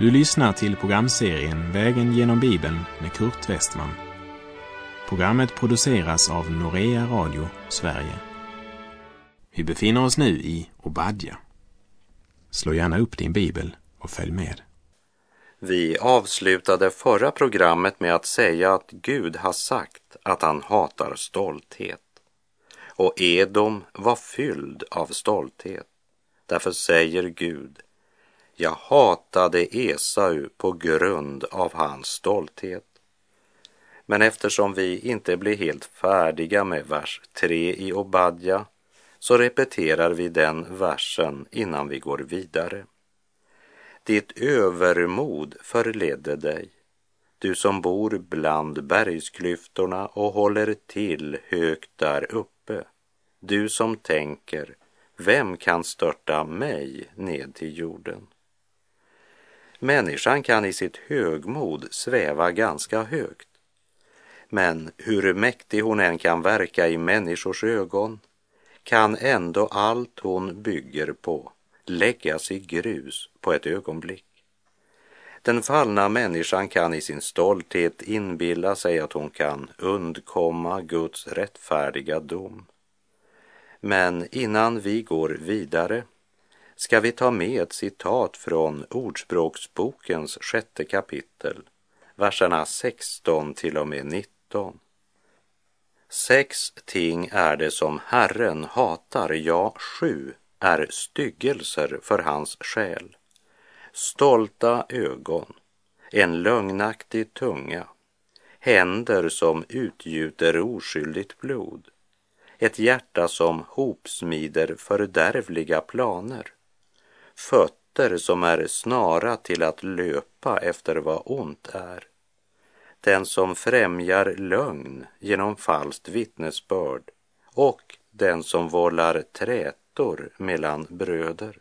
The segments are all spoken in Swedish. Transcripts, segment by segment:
Du lyssnar till programserien Vägen genom Bibeln med Kurt Westman. Programmet produceras av Norea Radio Sverige. Vi befinner oss nu i Obadja. Slå gärna upp din bibel och följ med. Vi avslutade förra programmet med att säga att Gud har sagt att han hatar stolthet. Och Edom var fylld av stolthet. Därför säger Gud, jag hatade Esau på grund av hans stolthet. Men eftersom vi inte blir helt färdiga med vers 3 i Obadja så repeterar vi den versen innan vi går vidare. Ditt övermod förledde dig, du som bor bland bergsklyftorna och håller till högt där uppe, du som tänker, vem kan störta mig ned till jorden? Människan kan i sitt högmod sväva ganska högt. Men hur mäktig hon än kan verka i människors ögon kan ändå allt hon bygger på läggas i grus på ett ögonblick. Den fallna människan kan i sin stolthet inbilla sig att hon kan undkomma Guds rättfärdiga dom. Men innan vi går vidare ska vi ta med ett citat från Ordspråksbokens sjätte kapitel, verserna 16 till och med 19. Sex ting är det som Herren hatar, ja, sju är styggelser för hans själ. Stolta ögon, en lögnaktig tunga, händer som utgjuter oskyldigt blod, ett hjärta som hopsmider fördärvliga planer, fötter som är snara till att löpa efter vad ont är, den som främjar lögn genom falskt vittnesbörd och den som vållar trätor mellan bröder.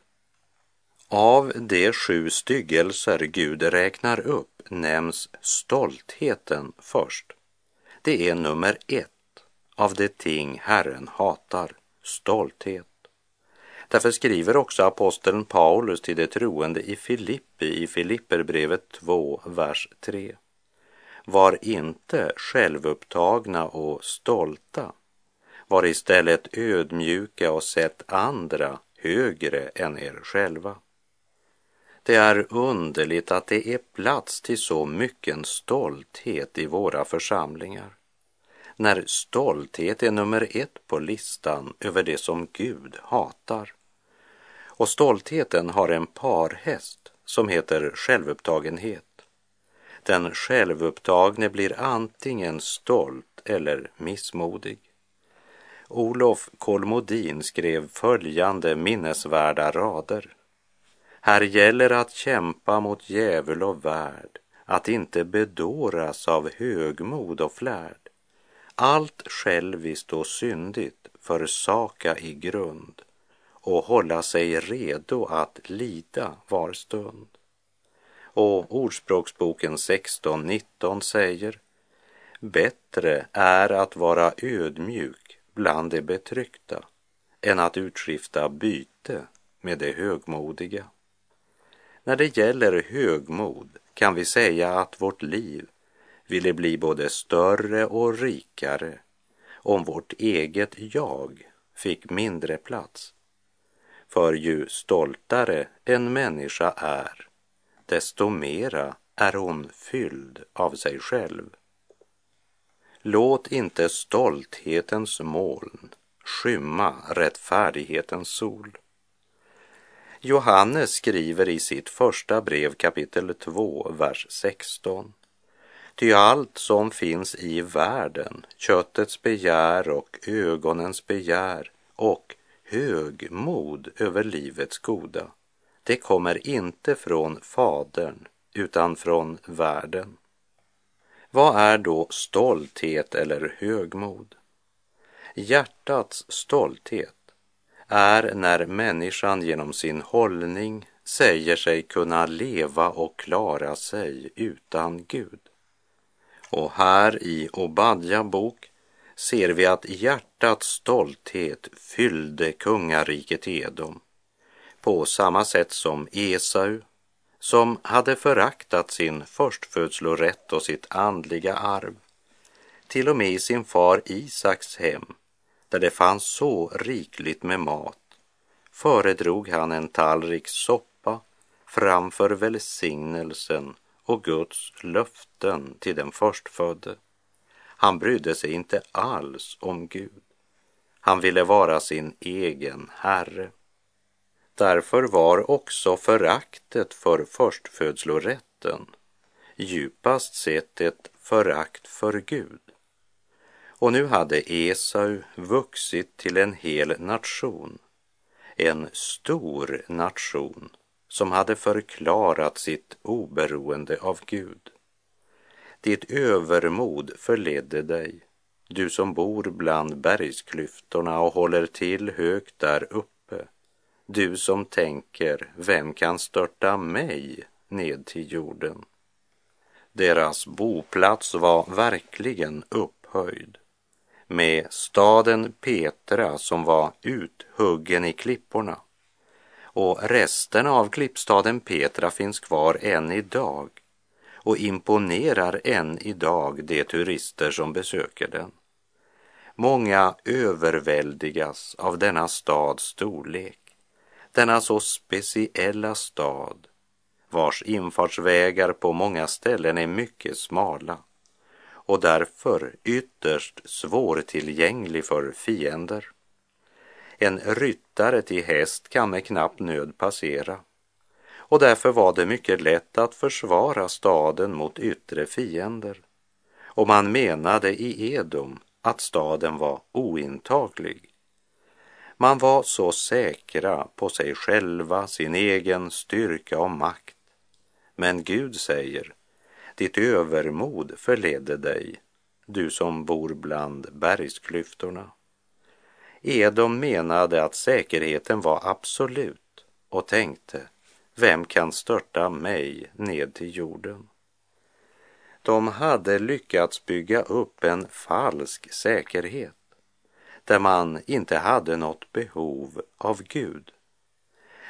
Av de sju styggelser Gud räknar upp nämns stoltheten först. Det är nummer ett av de ting Herren hatar, stolthet. Därför skriver också aposteln Paulus till de troende i Filippi i Filipperbrevet 2, vers 3. Var inte självupptagna och stolta. Var istället ödmjuka och sätt andra högre än er själva. Det är underligt att det är plats till så mycken stolthet i våra församlingar. När stolthet är nummer ett på listan över det som Gud hatar. Och stoltheten har en parhäst som heter självupptagenhet. Den självupptagne blir antingen stolt eller missmodig. Olof Kolmodin skrev följande minnesvärda rader. Här gäller att kämpa mot djävul och värld, att inte bedåras av högmod och flärd. Allt själviskt och syndigt försaka i grund och hålla sig redo att lida var stund. Och Ordspråksboken 16.19 säger Bättre är att vara ödmjuk bland de betryckta än att utskifta byte med det högmodiga. När det gäller högmod kan vi säga att vårt liv ville bli både större och rikare om vårt eget jag fick mindre plats. För ju stoltare en människa är, desto mera är hon fylld av sig själv. Låt inte stolthetens moln skymma rättfärdighetens sol. Johannes skriver i sitt första brev kapitel 2, vers 16. Ty allt som finns i världen, köttets begär och ögonens begär och högmod över livets goda, det kommer inte från Fadern utan från världen. Vad är då stolthet eller högmod? Hjärtats stolthet är när människan genom sin hållning säger sig kunna leva och klara sig utan Gud. Och här i Obadja bok ser vi att hjärtats stolthet fyllde kungariket Edom på samma sätt som Esau, som hade föraktat sin förstfödslorätt och sitt andliga arv. Till och med i sin far Isaks hem, där det fanns så rikligt med mat, föredrog han en tallrik soppa framför välsignelsen och Guds löften till den förstfödde. Han brydde sig inte alls om Gud. Han ville vara sin egen herre. Därför var också föraktet för förstfödslorätten djupast sett ett förakt för Gud. Och nu hade Esau vuxit till en hel nation, en stor nation som hade förklarat sitt oberoende av Gud. Ditt övermod förledde dig, du som bor bland bergsklyftorna och håller till högt där uppe. Du som tänker, vem kan störta mig ned till jorden? Deras boplats var verkligen upphöjd med staden Petra som var uthuggen i klipporna. Och resten av klippstaden Petra finns kvar än idag och imponerar än idag de turister som besöker den. Många överväldigas av denna stads storlek, denna så speciella stad vars infartsvägar på många ställen är mycket smala och därför ytterst svårtillgänglig för fiender. En ryttare till häst kan med knapp nöd passera och därför var det mycket lätt att försvara staden mot yttre fiender. Och man menade i Edom att staden var ointaglig. Man var så säkra på sig själva, sin egen styrka och makt. Men Gud säger, ditt övermod förledde dig, du som bor bland bergsklyftorna. Edom menade att säkerheten var absolut och tänkte, vem kan störta mig ned till jorden? De hade lyckats bygga upp en falsk säkerhet där man inte hade något behov av Gud.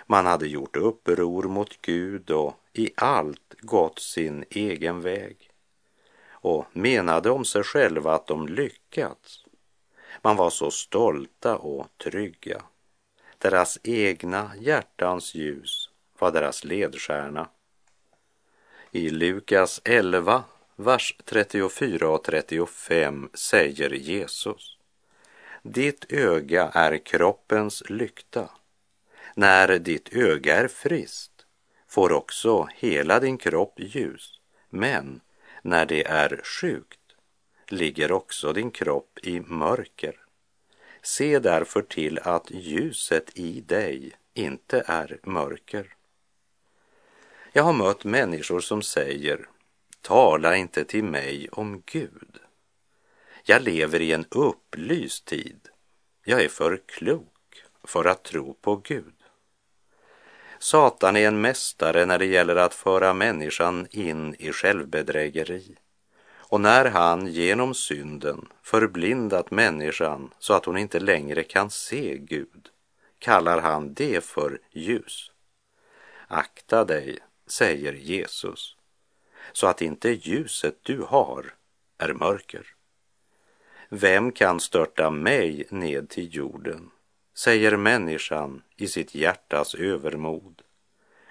Man hade gjort uppror mot Gud och i allt gått sin egen väg och menade om sig själva att de lyckats. Man var så stolta och trygga. Deras egna hjärtans ljus var deras ledstjärna. I Lukas 11, vers 34 och 35 säger Jesus Ditt öga är kroppens lykta. När ditt öga är friskt får också hela din kropp ljus, men när det är sjukt ligger också din kropp i mörker. Se därför till att ljuset i dig inte är mörker. Jag har mött människor som säger, tala inte till mig om Gud. Jag lever i en upplyst tid. Jag är för klok för att tro på Gud. Satan är en mästare när det gäller att föra människan in i självbedrägeri. Och när han genom synden förblindat människan så att hon inte längre kan se Gud kallar han det för ljus. Akta dig, säger Jesus, så att inte ljuset du har är mörker. Vem kan störta mig ned till jorden, säger människan i sitt hjärtas övermod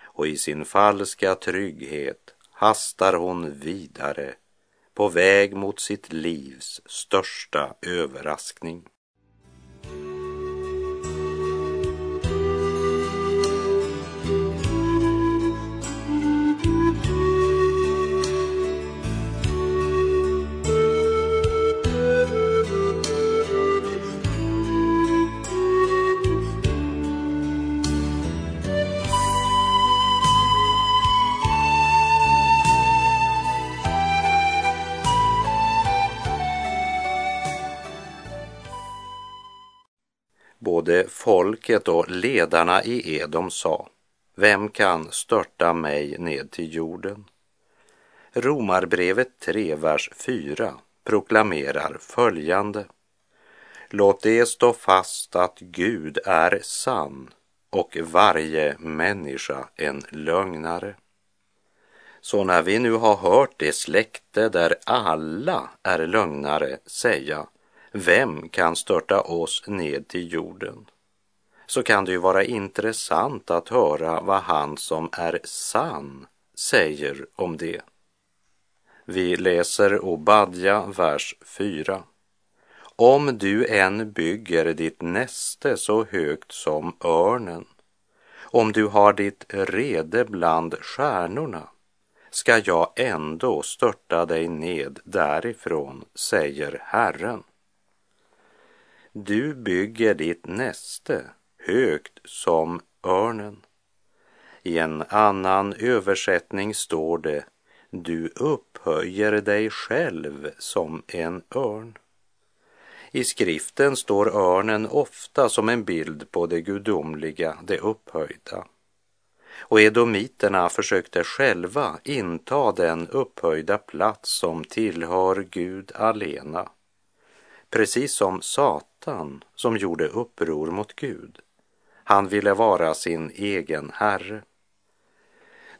och i sin falska trygghet hastar hon vidare på väg mot sitt livs största överraskning. Både folket och ledarna i Edom sa, vem kan störta mig ned till jorden? Romarbrevet 3, vers 4 proklamerar följande. Låt det stå fast att Gud är sann och varje människa en lögnare. Så när vi nu har hört det släkte där alla är lögnare säga vem kan störta oss ned till jorden? Så kan det ju vara intressant att höra vad han som är sann säger om det. Vi läser Obadja, vers 4. Om du än bygger ditt näste så högt som örnen, om du har ditt rede bland stjärnorna, ska jag ändå störta dig ned därifrån, säger Herren. Du bygger ditt näste högt som örnen. I en annan översättning står det du upphöjer dig själv som en örn. I skriften står örnen ofta som en bild på det gudomliga, det upphöjda. Och edomiterna försökte själva inta den upphöjda plats som tillhör Gud alena. Precis som Satan som gjorde uppror mot Gud. Han ville vara sin egen herre.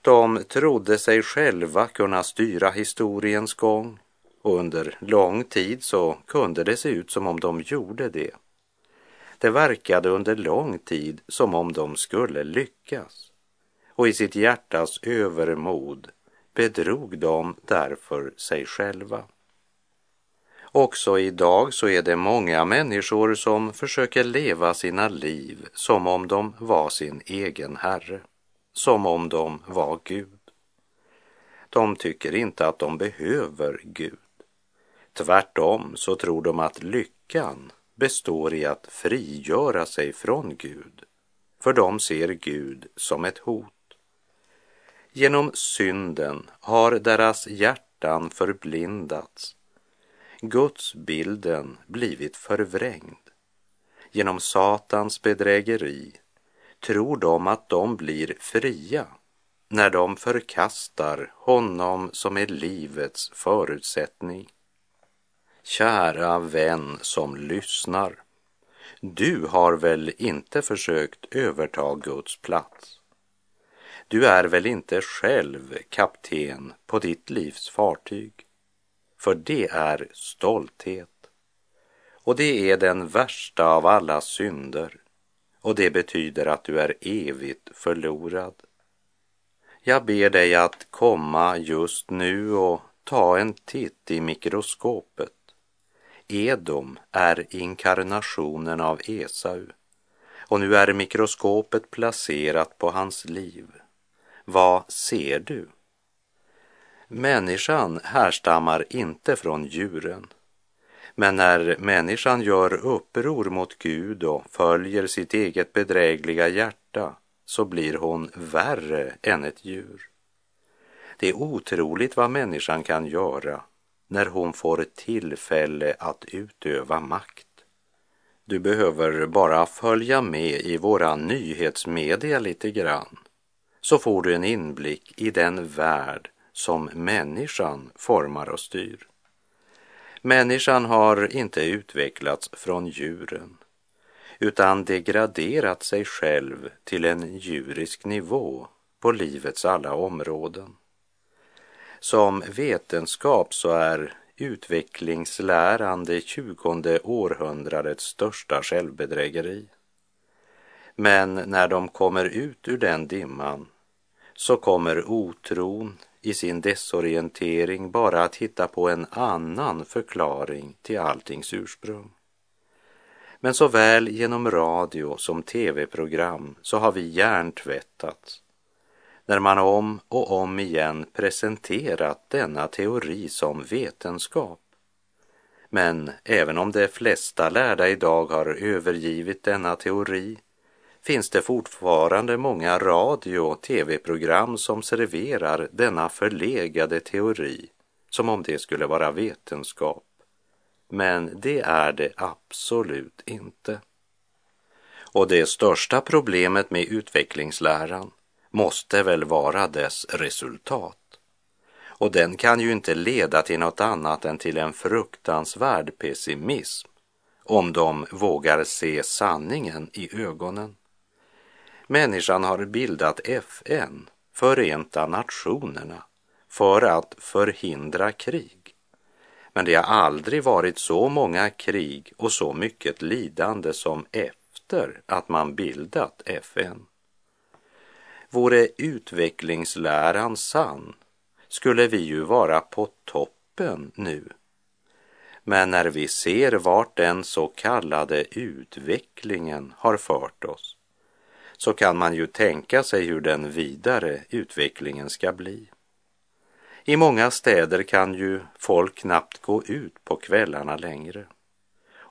De trodde sig själva kunna styra historiens gång och under lång tid så kunde det se ut som om de gjorde det. Det verkade under lång tid som om de skulle lyckas och i sitt hjärtas övermod bedrog de därför sig själva. Också idag så är det många människor som försöker leva sina liv som om de var sin egen herre, som om de var Gud. De tycker inte att de behöver Gud. Tvärtom så tror de att lyckan består i att frigöra sig från Gud, för de ser Gud som ett hot. Genom synden har deras hjärtan förblindats Gudsbilden blivit förvrängd. Genom Satans bedrägeri tror de att de blir fria när de förkastar honom som är livets förutsättning. Kära vän som lyssnar. Du har väl inte försökt överta Guds plats? Du är väl inte själv kapten på ditt livs fartyg? För det är stolthet. Och det är den värsta av alla synder och det betyder att du är evigt förlorad. Jag ber dig att komma just nu och ta en titt i mikroskopet. Edom är inkarnationen av Esau och nu är mikroskopet placerat på hans liv. Vad ser du? Människan härstammar inte från djuren. Men när människan gör uppror mot Gud och följer sitt eget bedrägliga hjärta så blir hon värre än ett djur. Det är otroligt vad människan kan göra när hon får tillfälle att utöva makt. Du behöver bara följa med i våra nyhetsmedia lite grann så får du en inblick i den värld som människan formar och styr. Människan har inte utvecklats från djuren utan degraderat sig själv till en djurisk nivå på livets alla områden. Som vetenskap så är utvecklingsläran det tjugonde århundradets största självbedrägeri. Men när de kommer ut ur den dimman så kommer otron, i sin desorientering bara att hitta på en annan förklaring till alltings ursprung. Men såväl genom radio som tv-program så har vi hjärntvättats när man om och om igen presenterat denna teori som vetenskap. Men även om de flesta lärda idag har övergivit denna teori finns det fortfarande många radio och tv-program som serverar denna förlegade teori som om det skulle vara vetenskap. Men det är det absolut inte. Och det största problemet med utvecklingsläran måste väl vara dess resultat. Och den kan ju inte leda till något annat än till en fruktansvärd pessimism om de vågar se sanningen i ögonen. Människan har bildat FN, Förenta Nationerna, för att förhindra krig. Men det har aldrig varit så många krig och så mycket lidande som efter att man bildat FN. Vore utvecklingsläran sann skulle vi ju vara på toppen nu. Men när vi ser vart den så kallade utvecklingen har fört oss så kan man ju tänka sig hur den vidare utvecklingen ska bli. I många städer kan ju folk knappt gå ut på kvällarna längre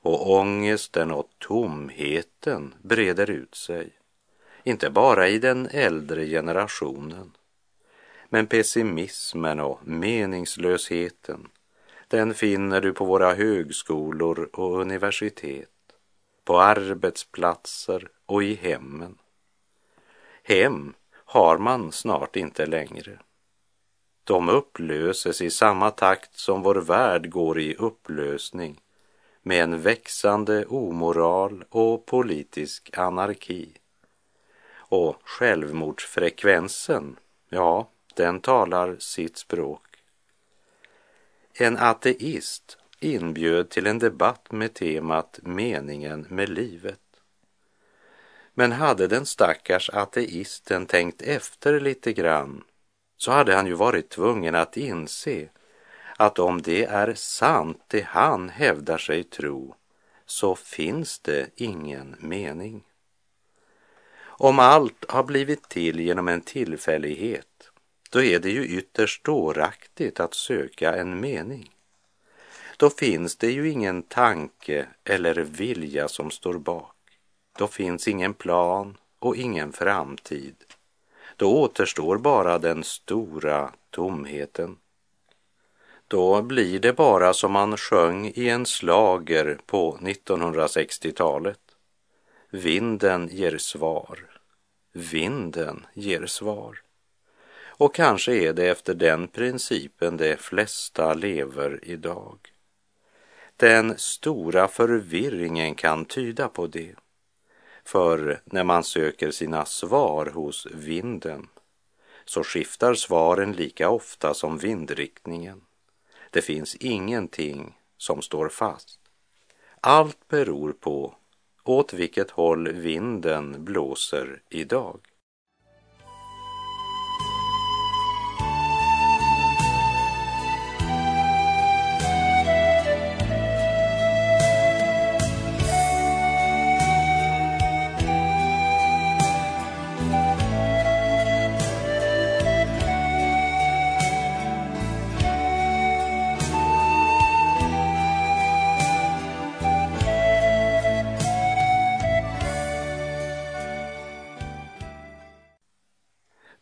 och ångesten och tomheten breder ut sig, inte bara i den äldre generationen, men pessimismen och meningslösheten, den finner du på våra högskolor och universitet, på arbetsplatser och i hemmen. Hem har man snart inte längre. De upplöses i samma takt som vår värld går i upplösning med en växande omoral och politisk anarki. Och självmordsfrekvensen, ja, den talar sitt språk. En ateist inbjöd till en debatt med temat meningen med livet. Men hade den stackars ateisten tänkt efter lite grann så hade han ju varit tvungen att inse att om det är sant det han hävdar sig tro så finns det ingen mening. Om allt har blivit till genom en tillfällighet då är det ju ytterst dåraktigt att söka en mening. Då finns det ju ingen tanke eller vilja som står bak. Då finns ingen plan och ingen framtid. Då återstår bara den stora tomheten. Då blir det bara som man sjöng i en slager på 1960-talet. Vinden ger svar. Vinden ger svar. Och kanske är det efter den principen de flesta lever idag. Den stora förvirringen kan tyda på det. För när man söker sina svar hos vinden så skiftar svaren lika ofta som vindriktningen. Det finns ingenting som står fast. Allt beror på åt vilket håll vinden blåser idag.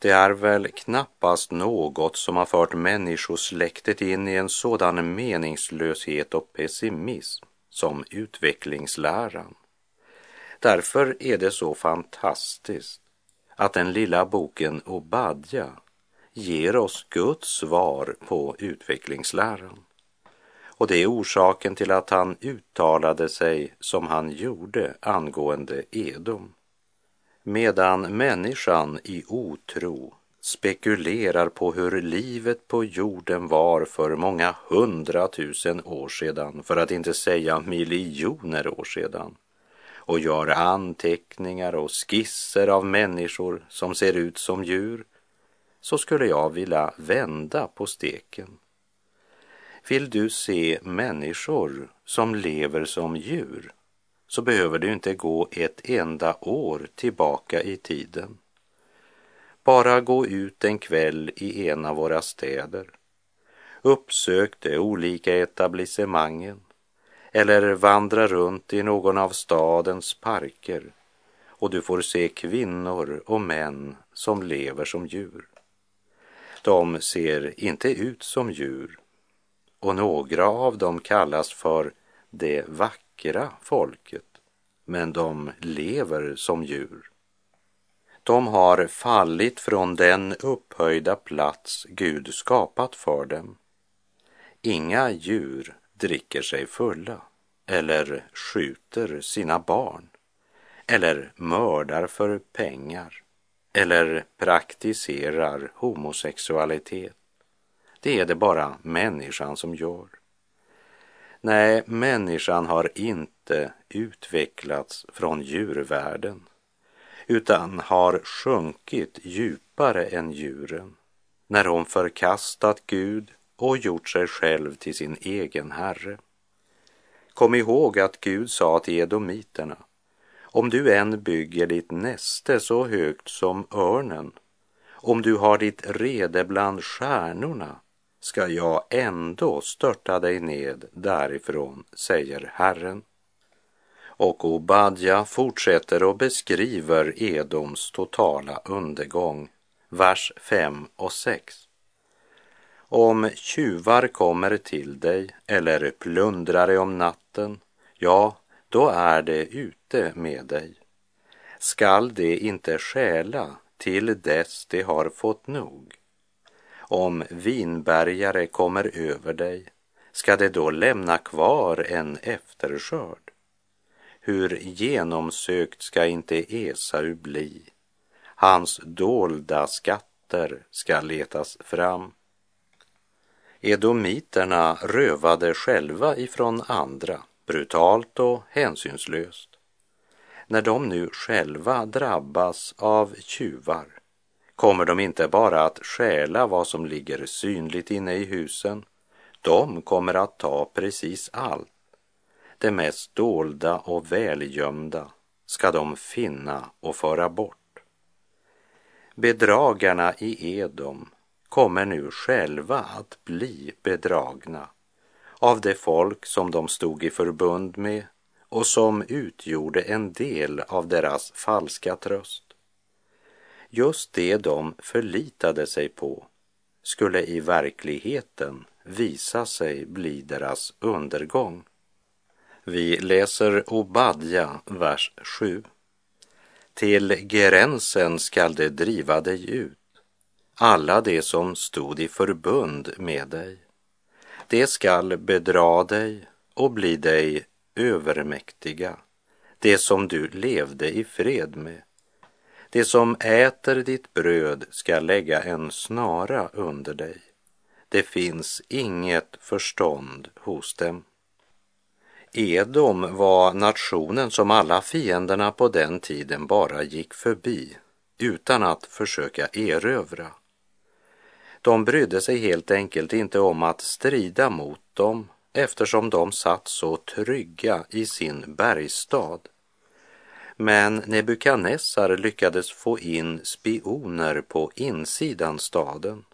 Det är väl knappast något som har fört människosläktet in i en sådan meningslöshet och pessimism som utvecklingsläran. Därför är det så fantastiskt att den lilla boken Obadja ger oss Guds svar på utvecklingsläran. Och det är orsaken till att han uttalade sig som han gjorde angående Edom medan människan i otro spekulerar på hur livet på jorden var för många hundratusen år sedan, för att inte säga miljoner år sedan, och gör anteckningar och skisser av människor som ser ut som djur, så skulle jag vilja vända på steken. Vill du se människor som lever som djur så behöver du inte gå ett enda år tillbaka i tiden. Bara gå ut en kväll i en av våra städer. Uppsök de olika etablissemangen eller vandra runt i någon av stadens parker och du får se kvinnor och män som lever som djur. De ser inte ut som djur och några av dem kallas för det vackra vackra folket, men de lever som djur. De har fallit från den upphöjda plats Gud skapat för dem. Inga djur dricker sig fulla eller skjuter sina barn eller mördar för pengar eller praktiserar homosexualitet. Det är det bara människan som gör. Nej, människan har inte utvecklats från djurvärlden utan har sjunkit djupare än djuren när hon förkastat Gud och gjort sig själv till sin egen herre. Kom ihåg att Gud sa till edomiterna, om du än bygger ditt näste så högt som örnen, om du har ditt rede bland stjärnorna, ska jag ändå störta dig ned därifrån, säger Herren. Och Obadja fortsätter och beskriver Edoms totala undergång, vers 5 och 6. Om tjuvar kommer till dig eller plundrare om natten, ja, då är det ute med dig. Skall det inte stjäla till dess det har fått nog? Om vinbergare kommer över dig, ska det då lämna kvar en efterskörd? Hur genomsökt ska inte Esau bli? Hans dolda skatter ska letas fram. Edomiterna rövade själva ifrån andra, brutalt och hänsynslöst. När de nu själva drabbas av tjuvar kommer de inte bara att stjäla vad som ligger synligt inne i husen, de kommer att ta precis allt. Det mest dolda och välgömda ska de finna och föra bort. Bedragarna i Edom kommer nu själva att bli bedragna av det folk som de stod i förbund med och som utgjorde en del av deras falska tröst. Just det de förlitade sig på skulle i verkligheten visa sig bli deras undergång. Vi läser Obadja, vers 7. Till gränsen skall det driva dig ut, alla de som stod i förbund med dig. De skall bedra dig och bli dig övermäktiga, det som du levde i fred med. Det som äter ditt bröd ska lägga en snara under dig. Det finns inget förstånd hos dem. Edom var nationen som alla fienderna på den tiden bara gick förbi utan att försöka erövra. De brydde sig helt enkelt inte om att strida mot dem eftersom de satt så trygga i sin bergstad. Men Nebukadnessar lyckades få in spioner på insidan staden.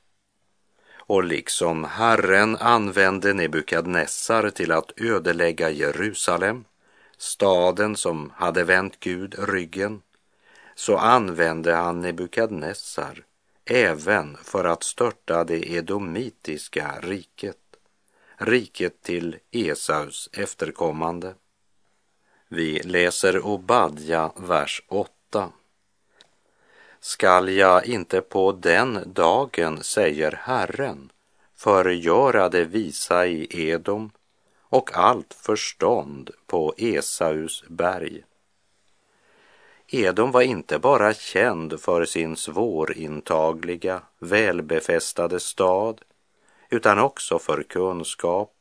Och liksom Herren använde Nebukadnessar till att ödelägga Jerusalem, staden som hade vänt Gud ryggen, så använde han Nebukadnessar även för att störta det edomitiska riket, riket till Esaus efterkommande. Vi läser Obadja, vers 8. Skall jag inte på den dagen, säger Herren, förgöra det visa i Edom och allt förstånd på Esaus berg. Edom var inte bara känd för sin svårintagliga, välbefästade stad, utan också för kunskap,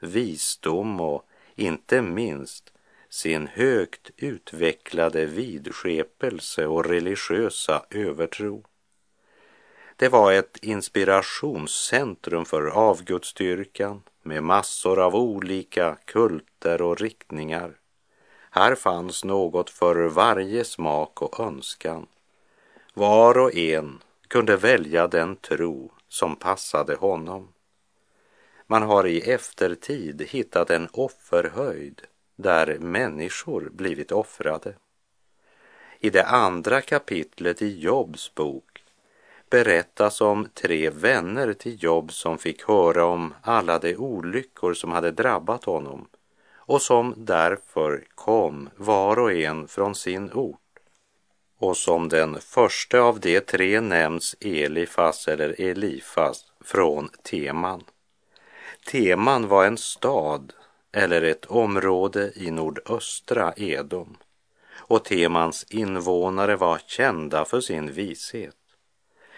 visdom och inte minst sin högt utvecklade vidskepelse och religiösa övertro. Det var ett inspirationscentrum för avgudstyrkan med massor av olika kulter och riktningar. Här fanns något för varje smak och önskan. Var och en kunde välja den tro som passade honom. Man har i eftertid hittat en offerhöjd där människor blivit offrade. I det andra kapitlet i Jobs bok berättas om tre vänner till Job som fick höra om alla de olyckor som hade drabbat honom och som därför kom var och en från sin ort. Och som den första av de tre nämns Elifas eller Elifas från Teman. Teman var en stad eller ett område i nordöstra Edom och Temans invånare var kända för sin vishet.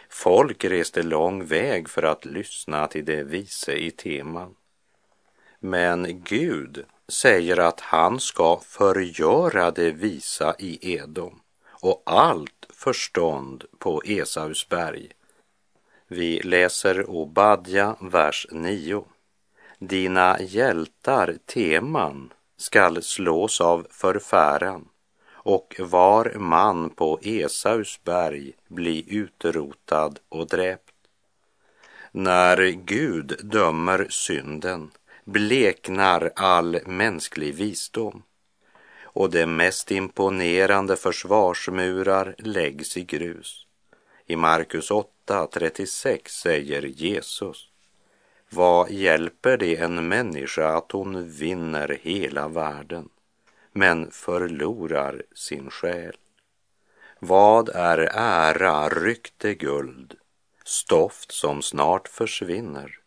Folk reste lång väg för att lyssna till det vise i teman. Men Gud säger att han ska förgöra det visa i Edom och allt förstånd på Esaus berg. Vi läser Obadja, vers 9. Dina hjältar, teman, skall slås av förfäran och var man på Esaus berg bli utrotad och dräpt. När Gud dömer synden bleknar all mänsklig visdom och de mest imponerande försvarsmurar läggs i grus. I Markus 8.36 säger Jesus vad hjälper det en människa att hon vinner hela världen men förlorar sin själ? Vad är ära, rykte, guld, stoft som snart försvinner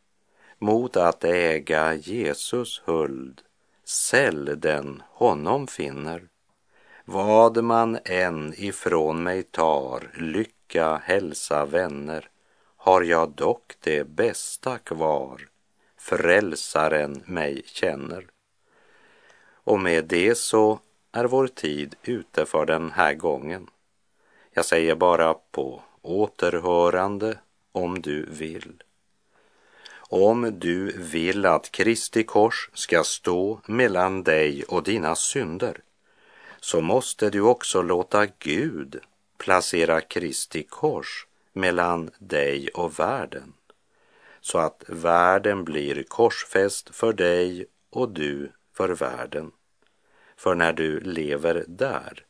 mot att äga Jesus huld, sälj den honom finner. Vad man än ifrån mig tar, lycka, hälsa, vänner, har jag dock det bästa kvar, frälsaren mig känner. Och med det så är vår tid ute för den här gången. Jag säger bara på återhörande om du vill. Om du vill att Kristi kors ska stå mellan dig och dina synder så måste du också låta Gud placera Kristi kors mellan dig och världen så att världen blir korsfäst för dig och du för världen. För när du lever där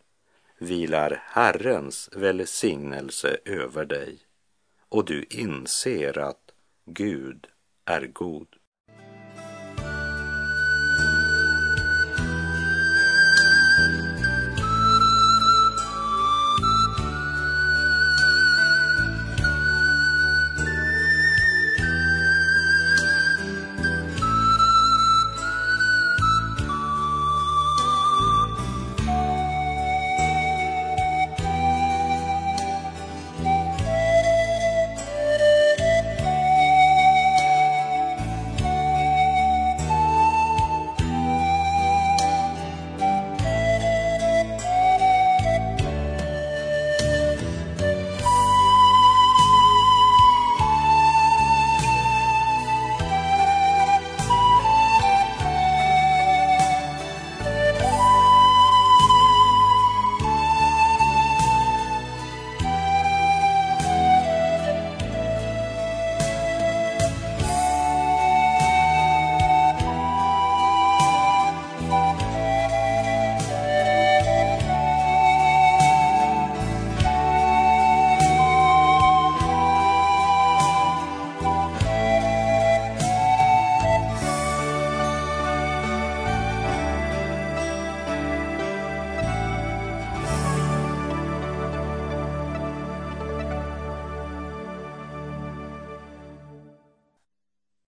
vilar Herrens välsignelse över dig och du inser att Gud är god.